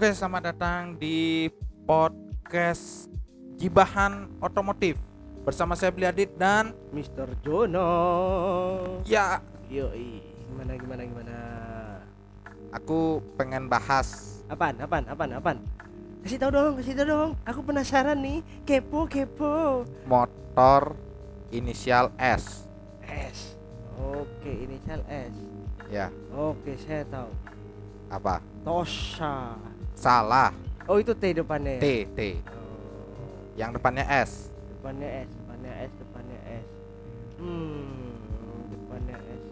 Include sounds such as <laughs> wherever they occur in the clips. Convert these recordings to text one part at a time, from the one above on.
Oke, selamat datang di podcast Gibahan Otomotif bersama saya Bliadit dan Mr. Jono. ya Yoi, gimana gimana gimana? aku pengen bahas Apaan? Apaan? Apaan? Apaan? Kasih tahu dong, kasih tahu dong. Aku penasaran nih. Kepo, kepo. motor inisial S. S. Oke, inisial S. Ya, Oke, saya tahu. apa? Tosha. Salah. Oh, itu T depannya. ya? T T. Yang depannya S. depannya S, depannya S, depannya S. Hmm, depannya S.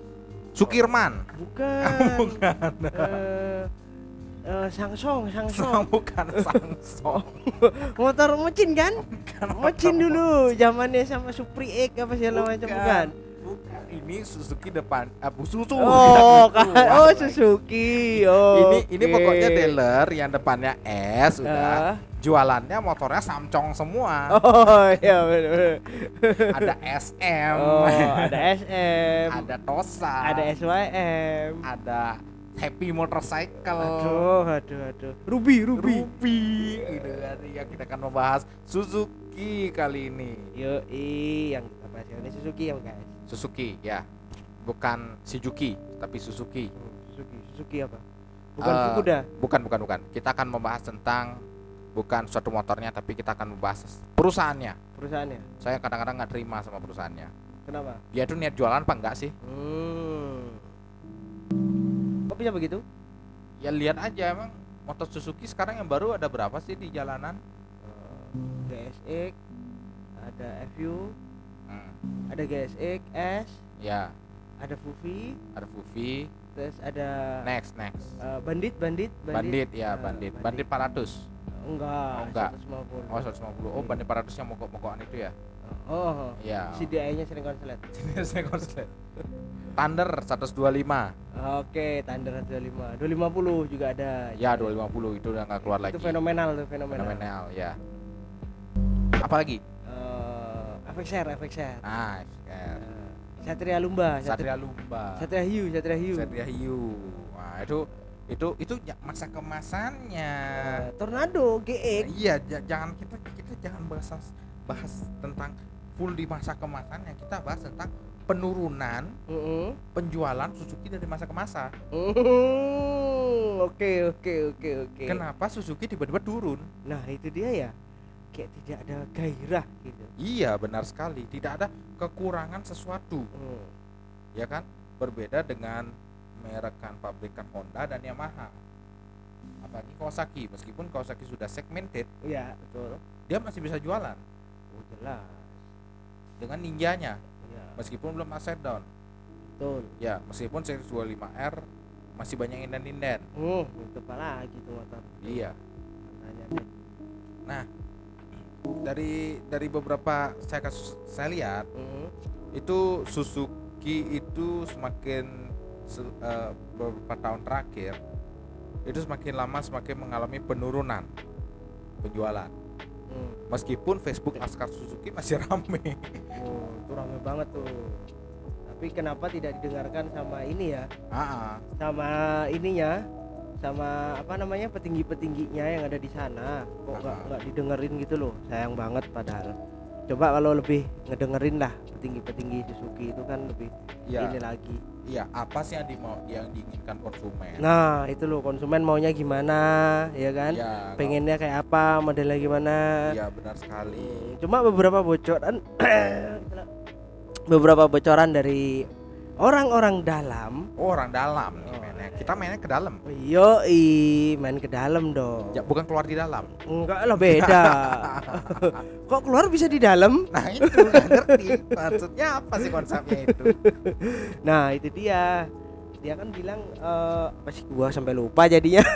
Sukirman. Bukan. <laughs> Bukan. Eh, eh, Sangsong, Sang Sangsong. <laughs> bukan Samsung. <laughs> Motor mecin kan? Bukan motor. dulu zamannya sama Supri X apa segala macam bukan? Bukan. Ini Suzuki depan apa Suzuki. Oh, <laughs> kan. Wah, Oh. Suzuki. Oh. ini ini oke. pokoknya dealer yang depannya S udah Ah. jualannya motornya Samcong semua <laughs> Oh, iya benar. ada SM Oh, ada SM. ada Tosa Ada SYM. ada Happy Motorcycle Aduh, aduh, aduh. Ruby, Ruby. Ruby gitu kan ya kita akan membahas Suzuki kali ini Yo, yang kita bahas ini Suzuki ya, guys. Suzuki ya bukan Suzuki tapi Suzuki Hmm, Suzuki, Suzuki apa? Bukan Eh, Fukuda. bukan bukan bukan kita akan membahas tentang bukan suatu motornya tapi kita akan membahas perusahaannya perusahaannya. saya kadang-kadang nggak terima sama perusahaannya Kenapa? dia itu niat jualan apa enggak sih Hmm. Kok bisa begitu? ya lihat aja emang motor Suzuki sekarang yang baru ada berapa sih di jalanan Eh, GSX, ada FU, Hmm, ada GSX S, ya. Ada Fufi, ada Fufi. Terus ada next next. Eh, bandit, bandit, bandit. Ya Eh, bandit. Bandit. 400 Enggak, Oh, enggak. 150. oh 150 oh bandit 400 yang mogok-mogokan itu ya? Oh, ya. CDI-nya sering konslet. <laughs> saya konslet. Thunder 125 Oke, Thunder 25. 250 juga ada. ya 250 itu udah nggak keluar lagi. Itu fenomenal tuh, fenomenal. fenomenal ya. Apalagi Eh, FXR, FXR. nah Eh, Satria Lumba, Satria Lumba Satria Hiu, Satria Hiu. Satria Hiu nah itu itu itu ya- masa kemasannya Eh, Tornado GX. iya ja- jangan kita kita jangan bahas bahas tentang full di masa kemasannya kita bahas tentang penurunan Heeh. penjualan Suzuki dari masa ke masa Oke, oke, oke, oke. kenapa Suzuki tiba-tiba turun Nah, itu dia ya. Kayak tidak ada gairah gitu. iya benar sekali tidak ada kekurangan sesuatu Hmm. ya kan berbeda dengan merekan pabrikan Honda dan Yamaha apalagi Kawasaki meskipun Kawasaki sudah segmented Iya, betul. dia masih bisa jualan Oh, jelas. dengan ninjanya Iya, meskipun belum upside down betul. ya meskipun series 25R masih banyak inden-inden Hmm, itu apa lagi tuh motor? iya Makanya nah dari dari beberapa saya kasus saya lihat Hmm. itu Suzuki itu semakin se- eh, beberapa tahun terakhir itu semakin lama semakin mengalami penurunan penjualan Hmm. meskipun Facebook Laskar Suzuki masih <laughs> rame Oh, itu rame banget tuh. Tapi kenapa tidak didengarkan sama ini ya? ah, Sama ininya, sama apa namanya petinggi-petingginya yang ada di sana. Kok nggak nggak didengerin gitu loh? Sayang banget padahal. Coba kalau lebih ngedengerin lah petinggi-petinggi Suzuki itu kan lebih ya ini lagi. iya apa sih yang dimau yang diinginkan konsumen Nah, itu loh konsumen maunya gimana, ya kan? ya Pengennya kayak apa, modelnya gimana. iya benar sekali Cuma beberapa bocoran <coughs> beberapa bocoran dari orang-orang dalam. oh, orang dalam nih Oh, mainnya kita mainnya ke dalam Yoi, main ke dalam dong. ya bukan keluar di dalam Enggak lah beda. <laughs> Kok keluar bisa di dalam? nah itu nggak ngerti maksudnya apa sih konsepnya itu <laughs> Nah, itu dia. Dia kan bilang eh apa sih gua sampai lupa jadinya. <laughs>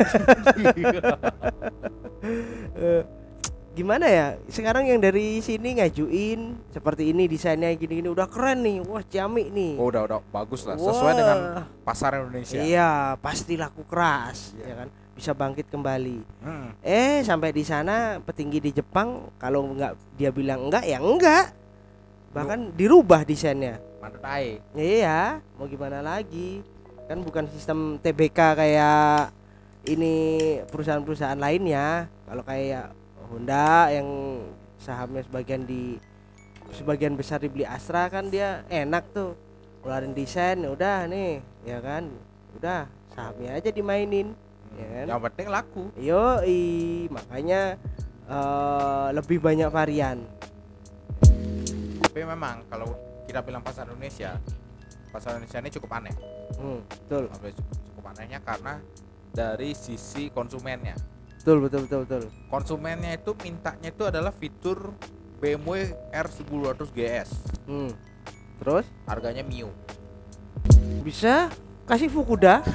Gimana ya? Sekarang yang dari sini ngajuin seperti ini desainnya gini-gini udah keren nih. Wah, ciamik nih. oh udah udah bagus lah sesuai Wah. dengan pasar Indonesia Iya, pasti laku keras, Iya. ya kan? Bisa bangkit kembali. Hmm. Eh, sampai di sana petinggi di Jepang kalau nggak dia bilang enggak ya enggak. Bahkan dirubah desainnya. mantap ae Iya, mau gimana lagi? Kan bukan sistem TBK kayak ini perusahaan-perusahaan lainnya kalau kayak Honda yang sahamnya sebagian di sebagian besar dibeli Astra kan dia enak tuh. Keluarin desain ya udah nih ya kan? Udah sahamnya aja dimainin ya kan? Yang penting laku. Yo makanya eh, lebih banyak varian. Tapi memang kalau kita bilang pasar Indonesia pasar Indonesia ini cukup aneh. Hmm, betul. Cukup, cukup anehnya karena dari sisi konsumennya betul betul betul betul. Konsumennya itu mintanya itu adalah fitur BMW R1200 GS hmm. terus? Harganya Mio bisa kasih Fukuda? <laughs>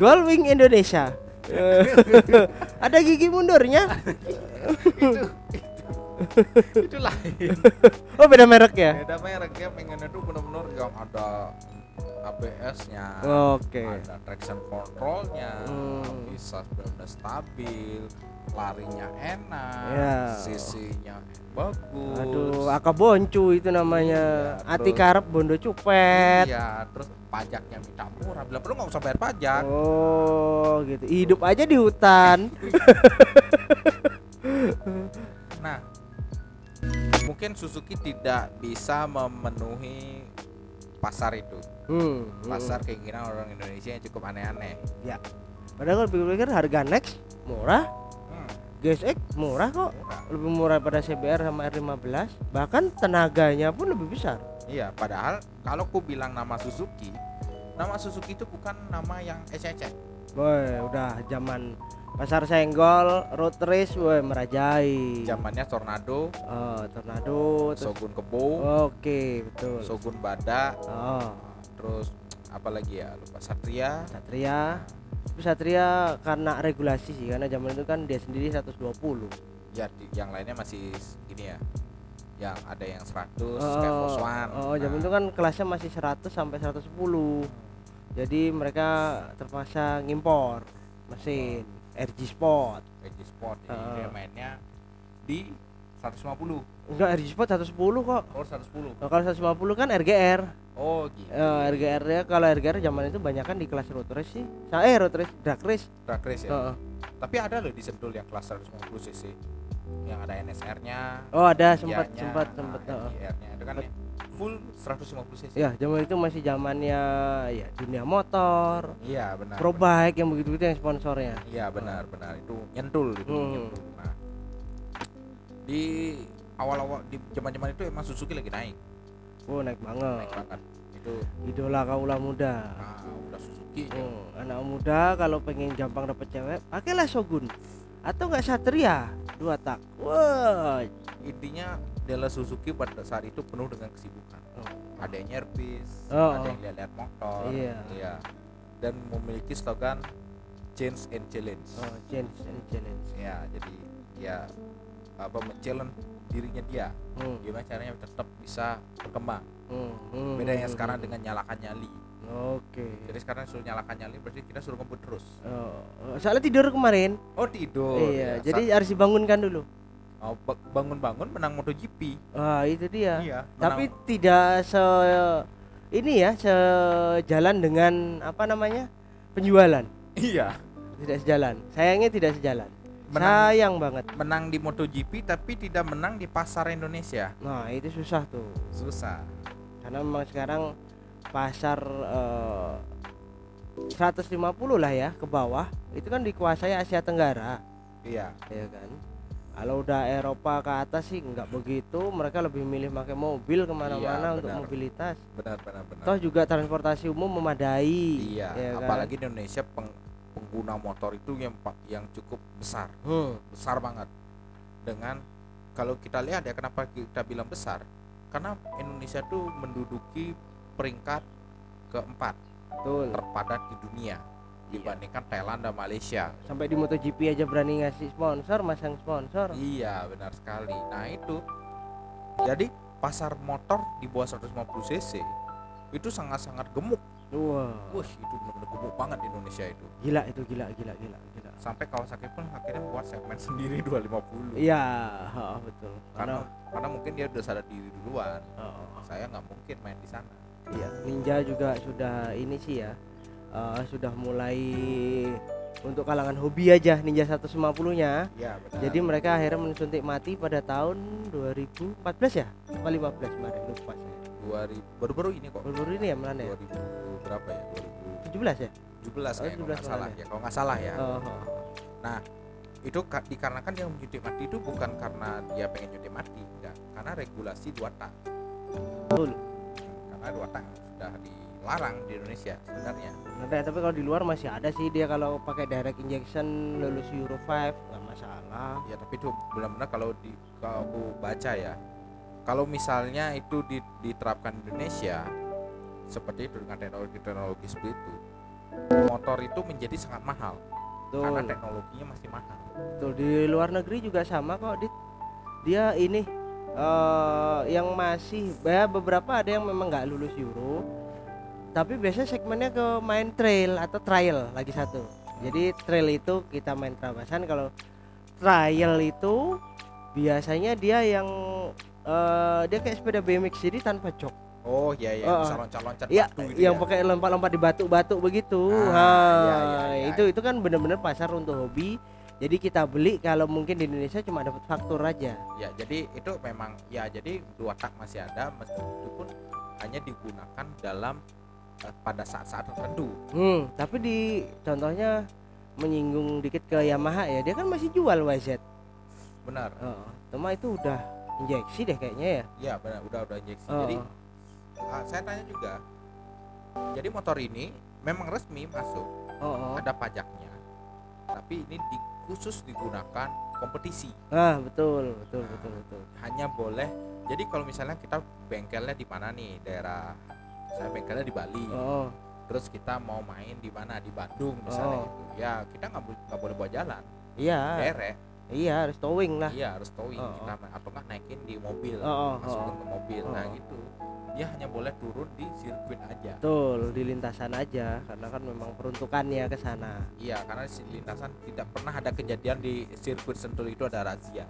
Goldwing Indonesia. <laughs> Ada gigi mundurnya? Itu itu. Itu lain. Oh beda merek ya? Beda mereknya pengen itu benar-benar yang ada ABS-nya oke. ada traction controlnya Hmm. bisa benar-benar stabil larinya enak Ya. sisinya bagus. Aduh aka boncu itu namanya. Iya, ati karep bondo cupet. Iya terus pajaknya minta murah. Bila perlu nggak usah bayar pajak. Oh gitu. Hidup aja di hutan. <laughs> Nah mungkin Suzuki tidak bisa memenuhi pasar itu hmm, pasar keinginan orang Indonesia yang cukup aneh-aneh. Ya. Padahal kalau pikir-pikir harga next murah. Hmm, GSX murah kok. Murah. lebih murah pada CBR sama R15 bahkan tenaganya pun lebih besar. Iya, padahal kalau ku bilang nama Suzuki, nama Suzuki itu bukan nama yang ecek-ecek. Boy, udah zaman pasar senggol, road race, boy merajai. Zamannya Tornado, Oh, tornado, terus Shogun Kebo, Oke, betul. Shogun Bada, Oh, terus apa lagi ya? Lupa Satria. Satria. Tapi Satria karena regulasi sih, karena zaman itu kan dia sendiri 120. Ya, di- yang lainnya masih gini ya. Yang ada yang 100 Oh, kayak oh, zaman Nah, itu kan kelasnya masih 100 sampai 110. Jadi mereka terpaksa ngimpor mesin RG Sport. Edge Sport ini Ah. dia mainnya di 150. Enggak RG Sport 110 kok. Oh, 110. Nah, kalau 150 kan RGR. Oh, gitu. Eh, RGR nya kalau RGR zaman itu banyak kan di kelas road race sih. Sa- Eh road race, drag race. Drag race ya. Heeh. Tapi ada loh di Sentul yang kelas 150 cc. Yang ada NSR-nya, Oh ada sempat sempat nah, sempat. heeh. NGR-nya itu kan ya full 150 cc. Ya zaman itu masih zamannya ya dunia motor, Iya, benar. pro bike yang begitu begitu yang sponsornya. Iya, benar, benar. Itu nyentul itu Hmm. nyentul. Nah, di awal-awal di zaman-zaman itu emang Suzuki lagi naik, Oh naik naik banget. banget. Itu Idola kaula muda. ah, udah Suzuki aja. Hmm, anak muda kalau pengen gampang dapet cewek, pakailah Shogun atau enggak Satria dua tak. Wah. Intinya dealer Suzuki pada saat itu penuh dengan kesibukan. Oh. Ada yang nyervis, Oh, ada oh. yang lihat-lihat motor, Iya. Dan memiliki slogan change and challenge. Oh, change and challenge. Ya, jadi ya apa men-challenge dirinya dia. Hmm, Gimana caranya tetap bisa berkembang. hmm, hmm, Beda yang hmm, sekarang hmm. dengan nyalakan nyali. Oke. Jadi sekarang suruh nyalakan nyali berarti kita suruh ngebut terus. Oh, soalnya tidur kemarin. Oh tidur. iya, ya. jadi harus dibangunkan dulu. Sa- oh, ba- bangun-bangun menang MotoGP. Wah, itu dia. Iya. Tapi tidak se ini ya sejalan dengan apa namanya? penjualan. iya Tidak sejalan. Sayangnya tidak sejalan. Menang. Sayang banget. menang di MotoGP tapi tidak menang di pasar Indonesia. Nah, itu susah tuh. Susah. Karena memang sekarang pasar eh, 150 lah ya ke bawah itu kan dikuasai Asia Tenggara. Iya. ya kan kalau udah Eropa ke atas sih nggak begitu mereka lebih milih pakai mobil ke mana-mana Iya, untuk benar. mobilitas Benar benar benar. toh juga transportasi umum memadai Iya, ya kan? apalagi di Indonesia peng- pengguna motor itu yang yang cukup besar, Hmm, besar banget. Dengan kalau kita lihat ya kenapa kita bilang besar? Karena Indonesia tuh menduduki peringkat keempat betul terpadat di dunia dibandingkan Thailand dan Malaysia. sampai di MotoGP aja berani ngasih sponsor masang sponsor Iya, benar sekali. Nah, itu. Jadi pasar motor di bawah 150 cc itu sangat-sangat gemuk. Wah. Wah, itu benar-benar gemuk banget di Indonesia itu. gila itu gila gila gila gila. Sampai Kawasaki pun akhirnya buat segmen sendiri 250. iya ha, betul. Karena karena karena mungkin dia udah sadar diri duluan. oh, Saya nggak mungkin main di sana. iya Ninja juga sudah ini sih ya eh, sudah mulai untuk kalangan hobi aja Ninja 150 nya ya benar jadi mereka akhirnya mensuntik mati pada tahun 2014 ya? Apa 15 kemarin? Lupa saya. 2000 baru-baru ini kok. Baru ini ya Melan ya? 2000 berapa ya? 17 ya? 2017 Oh, kalau 17 nggak salah malah ya kalau nggak salah ya. Oh, oh. Nah, itu ka- dikarenakan yang menyuntik mati itu bukan karena dia pengen nyuntik mati, enggak, karena regulasi dua tak. betul. Karena dua tak sudah dilarang di Indonesia sebenarnya. Ada, tapi kalau di luar masih ada sih dia kalau pakai direct injection lulus Euro 5 nggak masalah. Ya, tapi itu benar-benar kalau di kalau aku baca ya, kalau misalnya itu di- diterapkan di Indonesia seperti itu dengan teknologi-teknologi seperti itu, motor itu menjadi sangat mahal karena betul teknologinya masih mahal. Betul di luar negeri juga sama kok Dit. Dia ini eh yang masih ya beberapa ada yang memang nggak lulus Euro. Tapi biasanya segmennya ke main trail atau trial lagi satu. Jadi trail itu kita main terabasan kalau trial itu biasanya dia yang eh dia kayak sepeda BMX jadi tanpa jok. Oh iya iya, Oh, bisa loncat-loncat Iya, batu gitu yang ya. pakai lompat-lompat di batu-batu begitu. Ah, Ha, iya, iya, iya. itu itu kan benar-benar pasar untuk hobi. Jadi kita beli kalau mungkin di Indonesia cuma dapat faktur aja. Ya, jadi itu memang ya jadi dua tak masih ada meskipun hanya digunakan dalam eh, pada saat-saat tertentu. Hmm, tapi di contohnya menyinggung dikit ke Yamaha ya, dia kan masih jual WZ. Benar. Oh, cuma itu udah injeksi deh kayaknya ya. Ya, benar udah udah injeksi. Oh, Jadi ah, saya tanya juga. Jadi motor ini memang resmi masuk, oh, oh. ada pajaknya. Tapi ini di, khusus digunakan kompetisi. Ah, betul, betul, betul, betul. Hanya boleh jadi kalau misalnya kita bengkelnya di mana nih daerah saya bengkelnya di Bali. Oh, terus kita mau main di mana di Bandung misalnya Oh. gitu ya kita nggak bo- nggak boleh bawa jalan iya, derek iya harus towing lah. iya harus towing Oh, kita ma- atau nggak naikin di mobil Oh, oh, masukin oh. ke mobil nah Oh. gitu dia hanya boleh turun di sirkuit aja Betul, di lintasan aja karena kan memang peruntukannya ke sana. iya karena di lintasan tidak pernah ada kejadian di sirkuit Sentul itu ada razia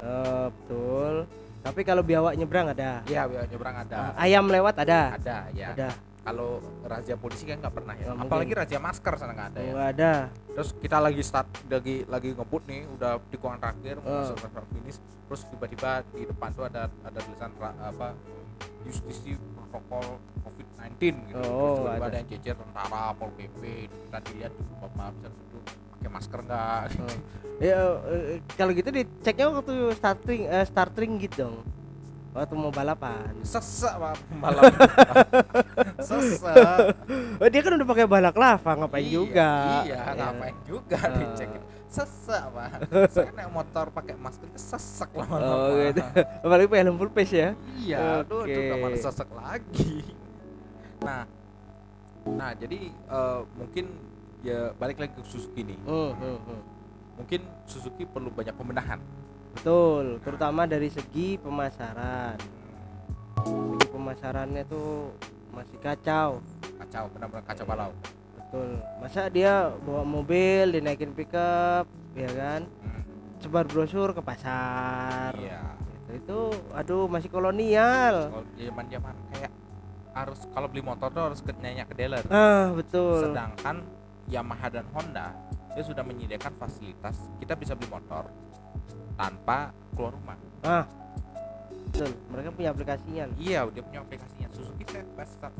Eh, betul. Tapi kalau biawak nyebrang ada. iya biar nyebrang ada Ah, ayam lewat ada. ada ya Ada. Kalau razia polisi kan nggak pernah ya Nggak apalagi razia masker sana nggak ada ya Enggak ada. terus kita lagi start lagi lagi ngebut nih udah di kurang terakhir Oh. masuk ke finish terus tiba-tiba di depan tuh ada ada tulisan apa justisi protokol COVID-19 gitu terus Oh, tiba-tiba ada. ada yang jejer tentara pol pp kita dilihat tuh bapak bisa duduk pakai masker nggak Oh. Ya eh, kalau gitu diceknya waktu starting eh, starting gitu dong. Waktu mau balapan. sesek pak <laughs> pembalap sesek Oh, dia kan udah pakai balak lava ngapain Iya, juga. iya Ya. ngapain juga Ah. dicek sesek pak <laughs> saya naik motor pakai masker sesek lama-lama Oh gitu. <laughs> Apalagi pakai helm full face ya. Iya, aduh, itu udah sesek lagi. Nah, nah jadi eh, mungkin ya balik lagi ke Suzuki nih. Hmm, hmm, hmm. Mungkin Suzuki perlu banyak pembenahan. Betul, terutama dari segi pemasaran. Segi pemasarannya tuh masih kacau. Kacau, benar-benar kacau balau. Betul. Masa dia bawa mobil dinaikin pickup, ya kan? Hmm, Sebar brosur ke pasar. Iya. Gitu. Itu aduh masih kolonial. Kalau zaman-zaman kayak harus kalau beli motor tuh harus ke nanya ke dealer. Ah, betul. Sedangkan Yamaha dan Honda dia sudah menyediakan fasilitas kita bisa beli motor tanpa keluar rumah. Ah. Betul. Mereka punya aplikasinya. Iya, dia punya aplikasinya. Suzuki saya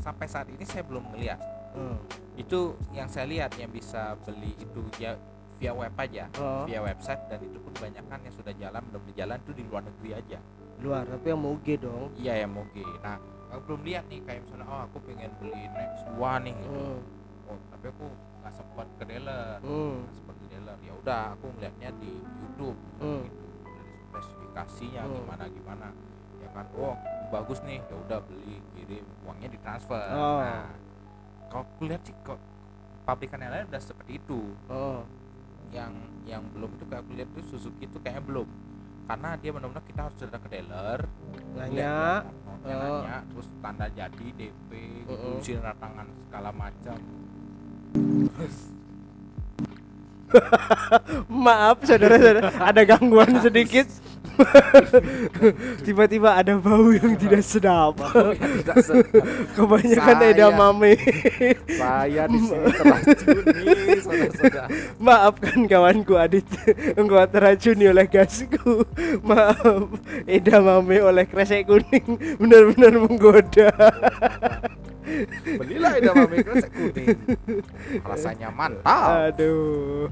sampai saat ini saya belum melihat. Hmm. itu yang saya lihat yang bisa beli itu ya via web aja Oh, via website dan itu pun banyak kan yang sudah jalan belum berjalan itu di luar negeri aja luar tapi yang moge dong. iya yang moge nah aku belum lihat nih kayak misalnya oh aku pengen beli Next 2 nih gitu. Hmm. oh tapi aku nggak sempat ke dealer Hmm. nggak sempat ke dealer ya udah aku ngeliatnya di YouTube Hmm. gitu spesifikasinya Hmm. gimana gimana ya kan oh bagus nih ya udah beli kirim uangnya ditransfer Oh. nah kalau aku lihat sih kok pabrikan yang lain udah seperti itu Oh. yang yang belum itu kayak aku lihat tuh Suzuki itu kayaknya belum karena dia benar-benar kita harus datang ke dealer Nanya. motornya, Oh. nanya terus tanda jadi DP isi tanda tangan segala macam <laughs> <laughs> Maaf saudara-saudara, ada gangguan sedikit. <laughs> tiba-tiba ada bau yang tidak sedap. Bau yang tidak <laughs> sedap. kebanyakan Saya- edamame Saya di sini teracuni, saudara-saudara. maafkan kawanku Adit. Engkau teracuni oleh gasku. Maaf edamame oleh kresek kuning. Benar-benar menggoda Belilah edamame kresek kuning. Rasanya mantap. aduh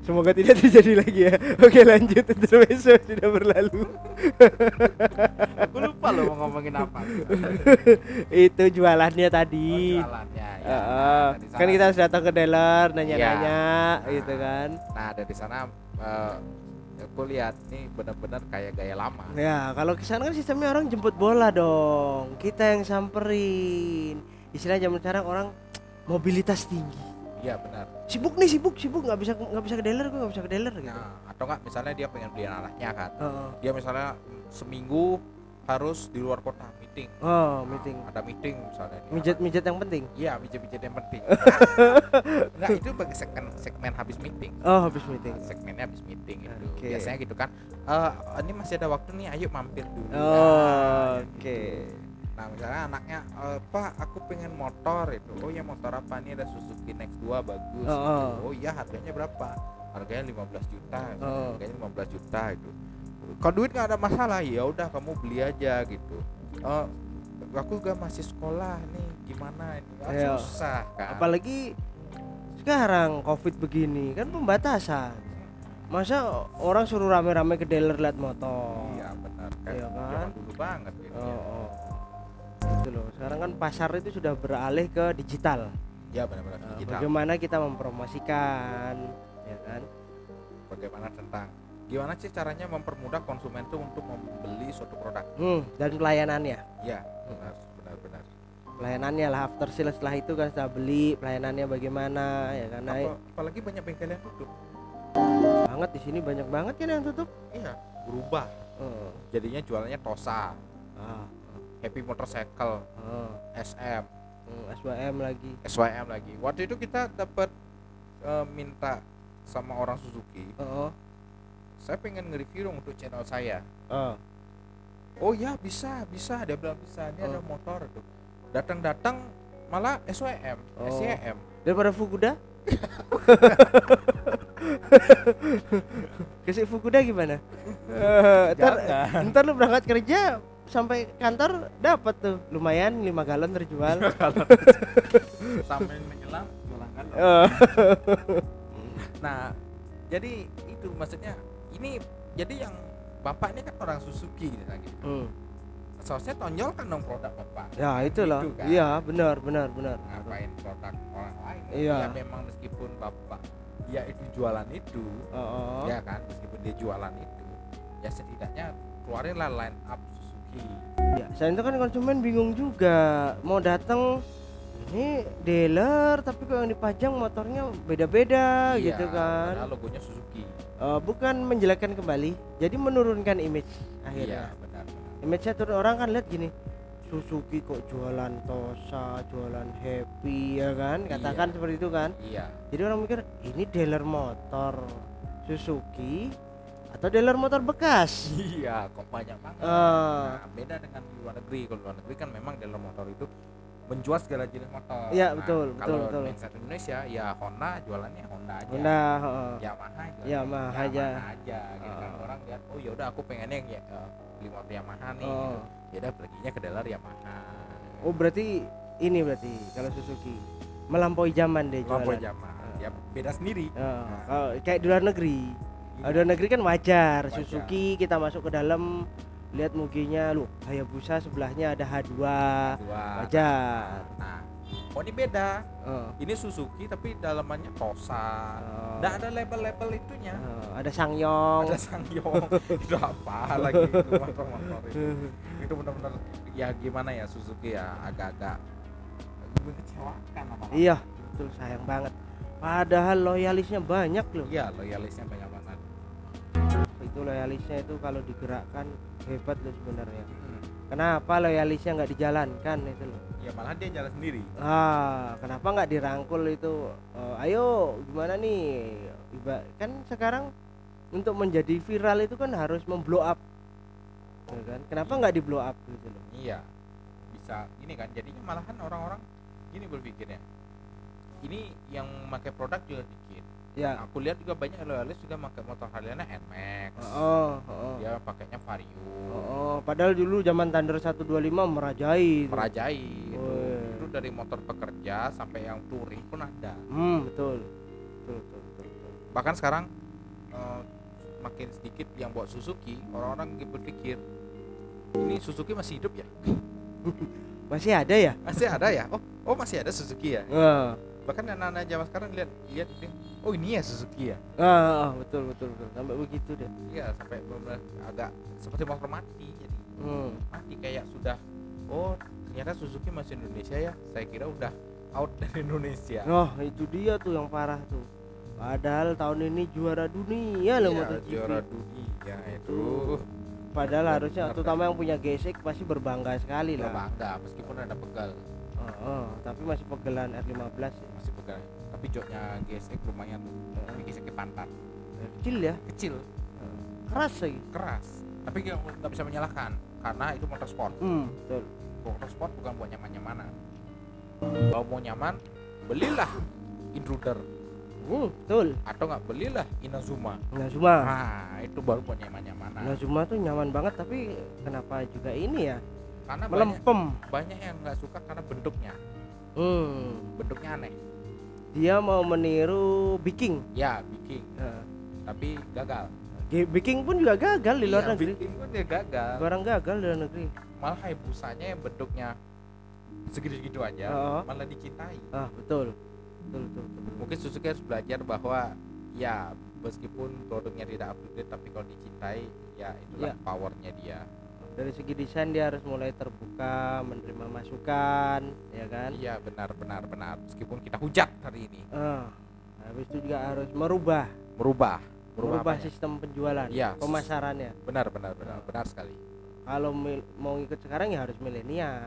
Semoga tidak terjadi lagi ya. Oke lanjut intermezzo sudah berlalu. Aku lupa loh mau ngomongin apa. Itu jualannya tadi. Oh, jualannya ya. Nah, kan kita harus datang ke dealer nanya-nanya Iya. gitu kan. Nah dari sana eh, aku lihat nih benar-benar kayak gaya lama. Ya, kalau ke sana kan sistemnya orang jemput bola dong. Kita yang samperin. Istilah zaman sekarang orang mobilitas tinggi. Iya benar. Sibuk nih, sibuk, sibuk nggak bisa nggak bisa ke dealer, gue nggak bisa ke dealer gitu. Nah, atau enggak misalnya dia pengen beli anaknya kan. Heeh. Dia misalnya seminggu harus di luar kota meeting. Oh, meeting. Ada meeting misalnya. Mijat-mijat yang penting. Iya, mijit-mijit yang penting. <laughs> Enggak, itu bagi segmen segmen habis meeting. Oh, habis meeting. Nah, segmennya habis meeting itu. Oke. Biasanya gitu kan. Eh, ini masih ada waktu nih, ayo mampir dulu. Oh, Nah, oke. gitu. Nah, misalnya anaknya, "Eh, "Pak, aku pengen motor itu." "Oh ya, motor apa nih? Ada Suzuki Next 2 bagus." Oh, gitu. oh. "Oh iya, harganya berapa?" Harganya 15 juta. Oh. Harganya 15 juta itu. Kalau duit nggak ada masalah, ya udah kamu beli aja gitu. Oh, aku juga masih sekolah nih, gimana ini? Iya. susah kan. Apalagi sekarang Covid begini kan pembatasan. Masa orang suruh rame-rame ke dealer lihat motor. Iya, benar kan. Iya kan? Zaman dulu banget gitu. Oh, oh. Itu loh. Sekarang kan pasar itu sudah beralih ke digital. Ya, benar-benar Nah, digital. bagaimana kita mempromosikan, ya kan? Bagaimana tentang gimana sih caranya mempermudah konsumen itu untuk membeli suatu produk? Hmm, dan pelayanannya. Ya, benar, benar, benar. Pelayanannya lah after sales setelah itu kan setelah beli pelayanannya bagaimana ya kan naik Apa- apalagi banyak bengkel yang tutup. banget di sini banyak banget kan yang tutup. Iya, berubah. Oh, Jadinya jualannya Tosa, ah, Happy Motorcycle, oh, SM, hmm, SWM lagi. SYM lagi. Waktu itu kita dapat eh, minta sama orang Suzuki, Oh, saya pengen nge-review dong untuk channel saya. oh, Oh ya bisa, bisa. Dia bilang bisa. Ini ada Oh. motor tuh. Datang-datang malah SYM, Oh. Daripada Fukuda? <laughs> Kasih Fukuda gimana? Eh, ntar, ntar lu berangkat kerja sampai kantor dapat tuh lumayan 5 galon terjual. <laughs> Sampai menyelam jualan kan. Oh, Nah, jadi itu maksudnya ini jadi yang bapak ini kan orang Suzuki gitu gitu. hmm. Seharusnya tonjolkan dong produk bapak. Ya itulah. Gitu kan. Iya benar benar benar. Ngapain produk orang lain? Iya. Ya memang meskipun bapak dia itu jualan itu, Oh, oh. ya kan meskipun dia jualan itu, ya setidaknya keluarinlah line up Suzuki. Ya, saya itu kan konsumen bingung juga mau datang ini dealer tapi kok yang dipajang motornya beda-beda Iya, gitu kan. padahal logonya Suzuki. Eh, bukan menjelekkan kembali, jadi menurunkan image Iya, akhirnya. benar. benar. Image-nya turun orang kan lihat gini. Suzuki kok jualan Tosa, jualan Happy ya kan? Katakan Iya. seperti itu kan. Iya. Jadi orang mikir ini dealer motor Suzuki atau dealer motor bekas. Iya, kok banyak banget. Ah. Nah, beda dengan di luar negeri. Kalau luar negeri kan memang dealer motor itu menjual segala jenis motor. Iya, Nah, betul, betul, Kalau betul. mindset Indonesia ya Honda jualannya Honda aja. Honda, heeh. Yamaha jualannya Yamaha aja. aja gitu kan. Oh. Orang lihat oh ya udah aku pengennya yang ya, eh, beli motor Yamaha nih. Oh. Ya udah perginya ke dealer Yamaha. Oh berarti ini berarti kalau Suzuki melampaui zaman deh jualan. Lampau Yamaha. Ya beda sendiri. Oh, kalau kayak di luar negeri. Kalau di luar negeri kan wajar. Wajar. Suzuki kita masuk ke dalam lihat muginya lu Hayabusa sebelahnya ada H2 Dua. wajar. Nah, oh ini beda. Oh, Ini Suzuki tapi dalamannya Tosa. Nggak ada label-label itunya. oh, ada Sangyong. ada Sangyong <laughs> itu apa lagi itu motor-motor itu <laughs> itu benar-benar ya gimana ya Suzuki ya agak-agak mengecewakan apa Iya, betul sayang banget. Padahal loyalisnya banyak loh. iya loyalisnya banyak banget Itu loyalisnya itu kalau digerakkan hebat loh sebenarnya. Hmm. Kenapa loyalisnya nggak dijalankan itu loh? ya malah dia jalan sendiri Ah, kenapa nggak dirangkul itu? Eh, ayo, gimana nih? Iba kan sekarang untuk menjadi viral itu kan harus memblow up ya kan kenapa nggak di blow up gitu loh iya bisa ini kan jadinya malahan orang-orang gini berpikirnya ini yang pakai produk juga dikit ya aku lihat juga banyak loyalis juga pakai motor Harley-nya Nmax oh, oh, oh. dia pakainya Vario Oh, oh, padahal dulu zaman Thunder 125 merajai itu. merajai itu. Wih. itu dari motor pekerja sampai yang touring pun ada Hmm, betul. Betul, betul, betul, betul. bahkan sekarang eh, makin sedikit yang buat Suzuki orang-orang berpikir ini Suzuki masih hidup ya <laughs> Masih ada ya? masih ada ya oh oh masih ada Suzuki ya Ah, bahkan anak-anak zaman sekarang lihat lihat ini, oh ini ya Suzuki ya ah, ah, betul, betul, betul. Sampai begitu deh. iya sampai benar agak seperti motor mati jadi Hmm. mati kayak sudah oh ternyata Suzuki masih Indonesia ya saya kira udah out dari Indonesia Oh, itu dia tuh yang parah tuh. Padahal tahun ini juara dunia loh Iya, MotoGP. juara dunia itu Padahal harusnya terutama yang punya gesek pasti berbangga sekali lah. berbangga meskipun ada pegal Oh, oh, tapi masih pegelan R15 ya. masih pegal tapi joknya GSX lumayan tapi GSX pantat. Kecil ya, kecil. Keras lagi. keras. Tapi nggak bisa menyalahkan karena itu motor sport Hmm, betul. motor sport bukan buat nyaman-nyamanan. Kalau mau nyaman belilah intruder. Hmm, betul. atau nggak belilah Inazuma. Cuma nah itu baru buat nyaman-nyamanan. Cuma tuh nyaman banget tapi kenapa juga ini ya? Karena banyak Melempem. banyak yang nggak suka karena bentuknya Hmm. bentuknya aneh Dia mau meniru Biking. ya biking Nah, tapi gagal Biking pun juga gagal di luar Iya, negeri. biking pun dia gagal Barang gagal di luar negeri. malah Hayabusanya yang bentuknya segitu-segitu aja Oh. malah dicintai Ah, betul. Betul, betul, betul. betul. mungkin Suzuki harus belajar bahwa ya meskipun produknya tidak up to date tapi kalau dicintai ya itulah Ya. powernya dia Dari segi desain dia harus mulai terbuka, menerima masukan, ya kan? iya benar benar benar meskipun kita hujat hari ini Ah, habis itu juga harus merubah, merubah merubah apanya? sistem penjualan, Iya, sis- pemasarannya. benar benar benar benar sekali Kalau mau ikut sekarang ya harus milenial.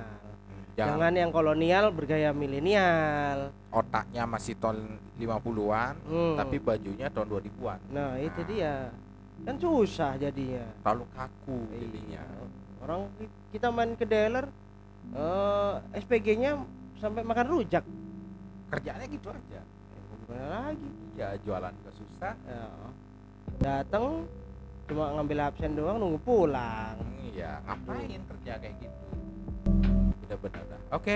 jangan, Jangan yang kolonial bergaya milenial. otaknya masih tahun 50-an Hmm. tapi bajunya tahun 2000-an Nah, itu Nah. dia. Kan susah jadinya. terlalu kaku Iya. jadinya Orang ki- kita main ke dealer eh SPG-nya sampai makan rujak. kerjaannya gitu aja Gimana lagi? ya jualan juga susah Ya. Datang cuma ngambil absen doang nunggu pulang. iya ngapain kerja kayak gitu tidak benar dah. oke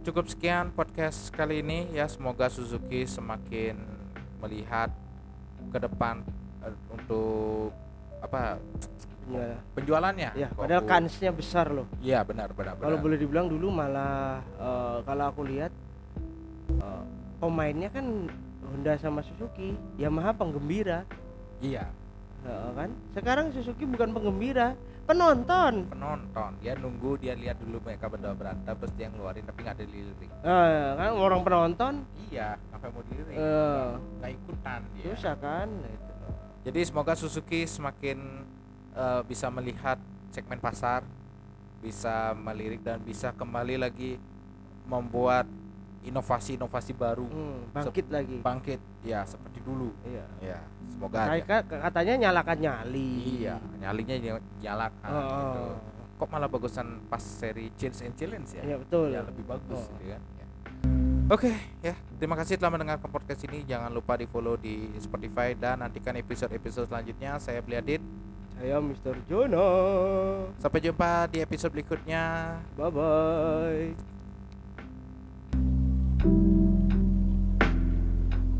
cukup sekian podcast kali ini ya semoga Suzuki semakin melihat ke depan untuk apa Ya, penjualannya? Ya padahal aku- kansnya besar loh. iya benar benar Kalau boleh dibilang dulu malah eh, kalau aku lihat eh, pemainnya kan Honda sama Suzuki, Yamaha penggembira, iya. Heeh, kan? Sekarang Suzuki bukan penggembira, penonton. penonton. Dia nunggu dia lihat dulu mereka berdua berantem terus dia ngeluarin tapi nggak ada lirik Eh, kan? Orang penonton. Iya ngapain mau dilirik. Eh, nggak ikutan dia. Susah kan? Nah, itu. Jadi semoga Suzuki semakin eh, bisa melihat segmen pasar, bisa melirik dan bisa kembali lagi membuat inovasi-inovasi baru Hmm, bangkit lagi. bangkit ya seperti dulu. Iya. Ya, semoga aja. Kayak katanya nyalakan nyali. Iya, nyalinya ny- nyalakan Oh, gitu. Kok malah bagusan pas seri Change and Challenge ya? Iya betul. Ya lebih bagus Oh. gitu kan. Oke, ya. Terima kasih telah mendengarkan podcast ini. Jangan lupa di-follow di Spotify dan nantikan episode-episode selanjutnya. Saya Bliadit. Saya Mr. Jono. Sampai jumpa di episode berikutnya. Bye bye.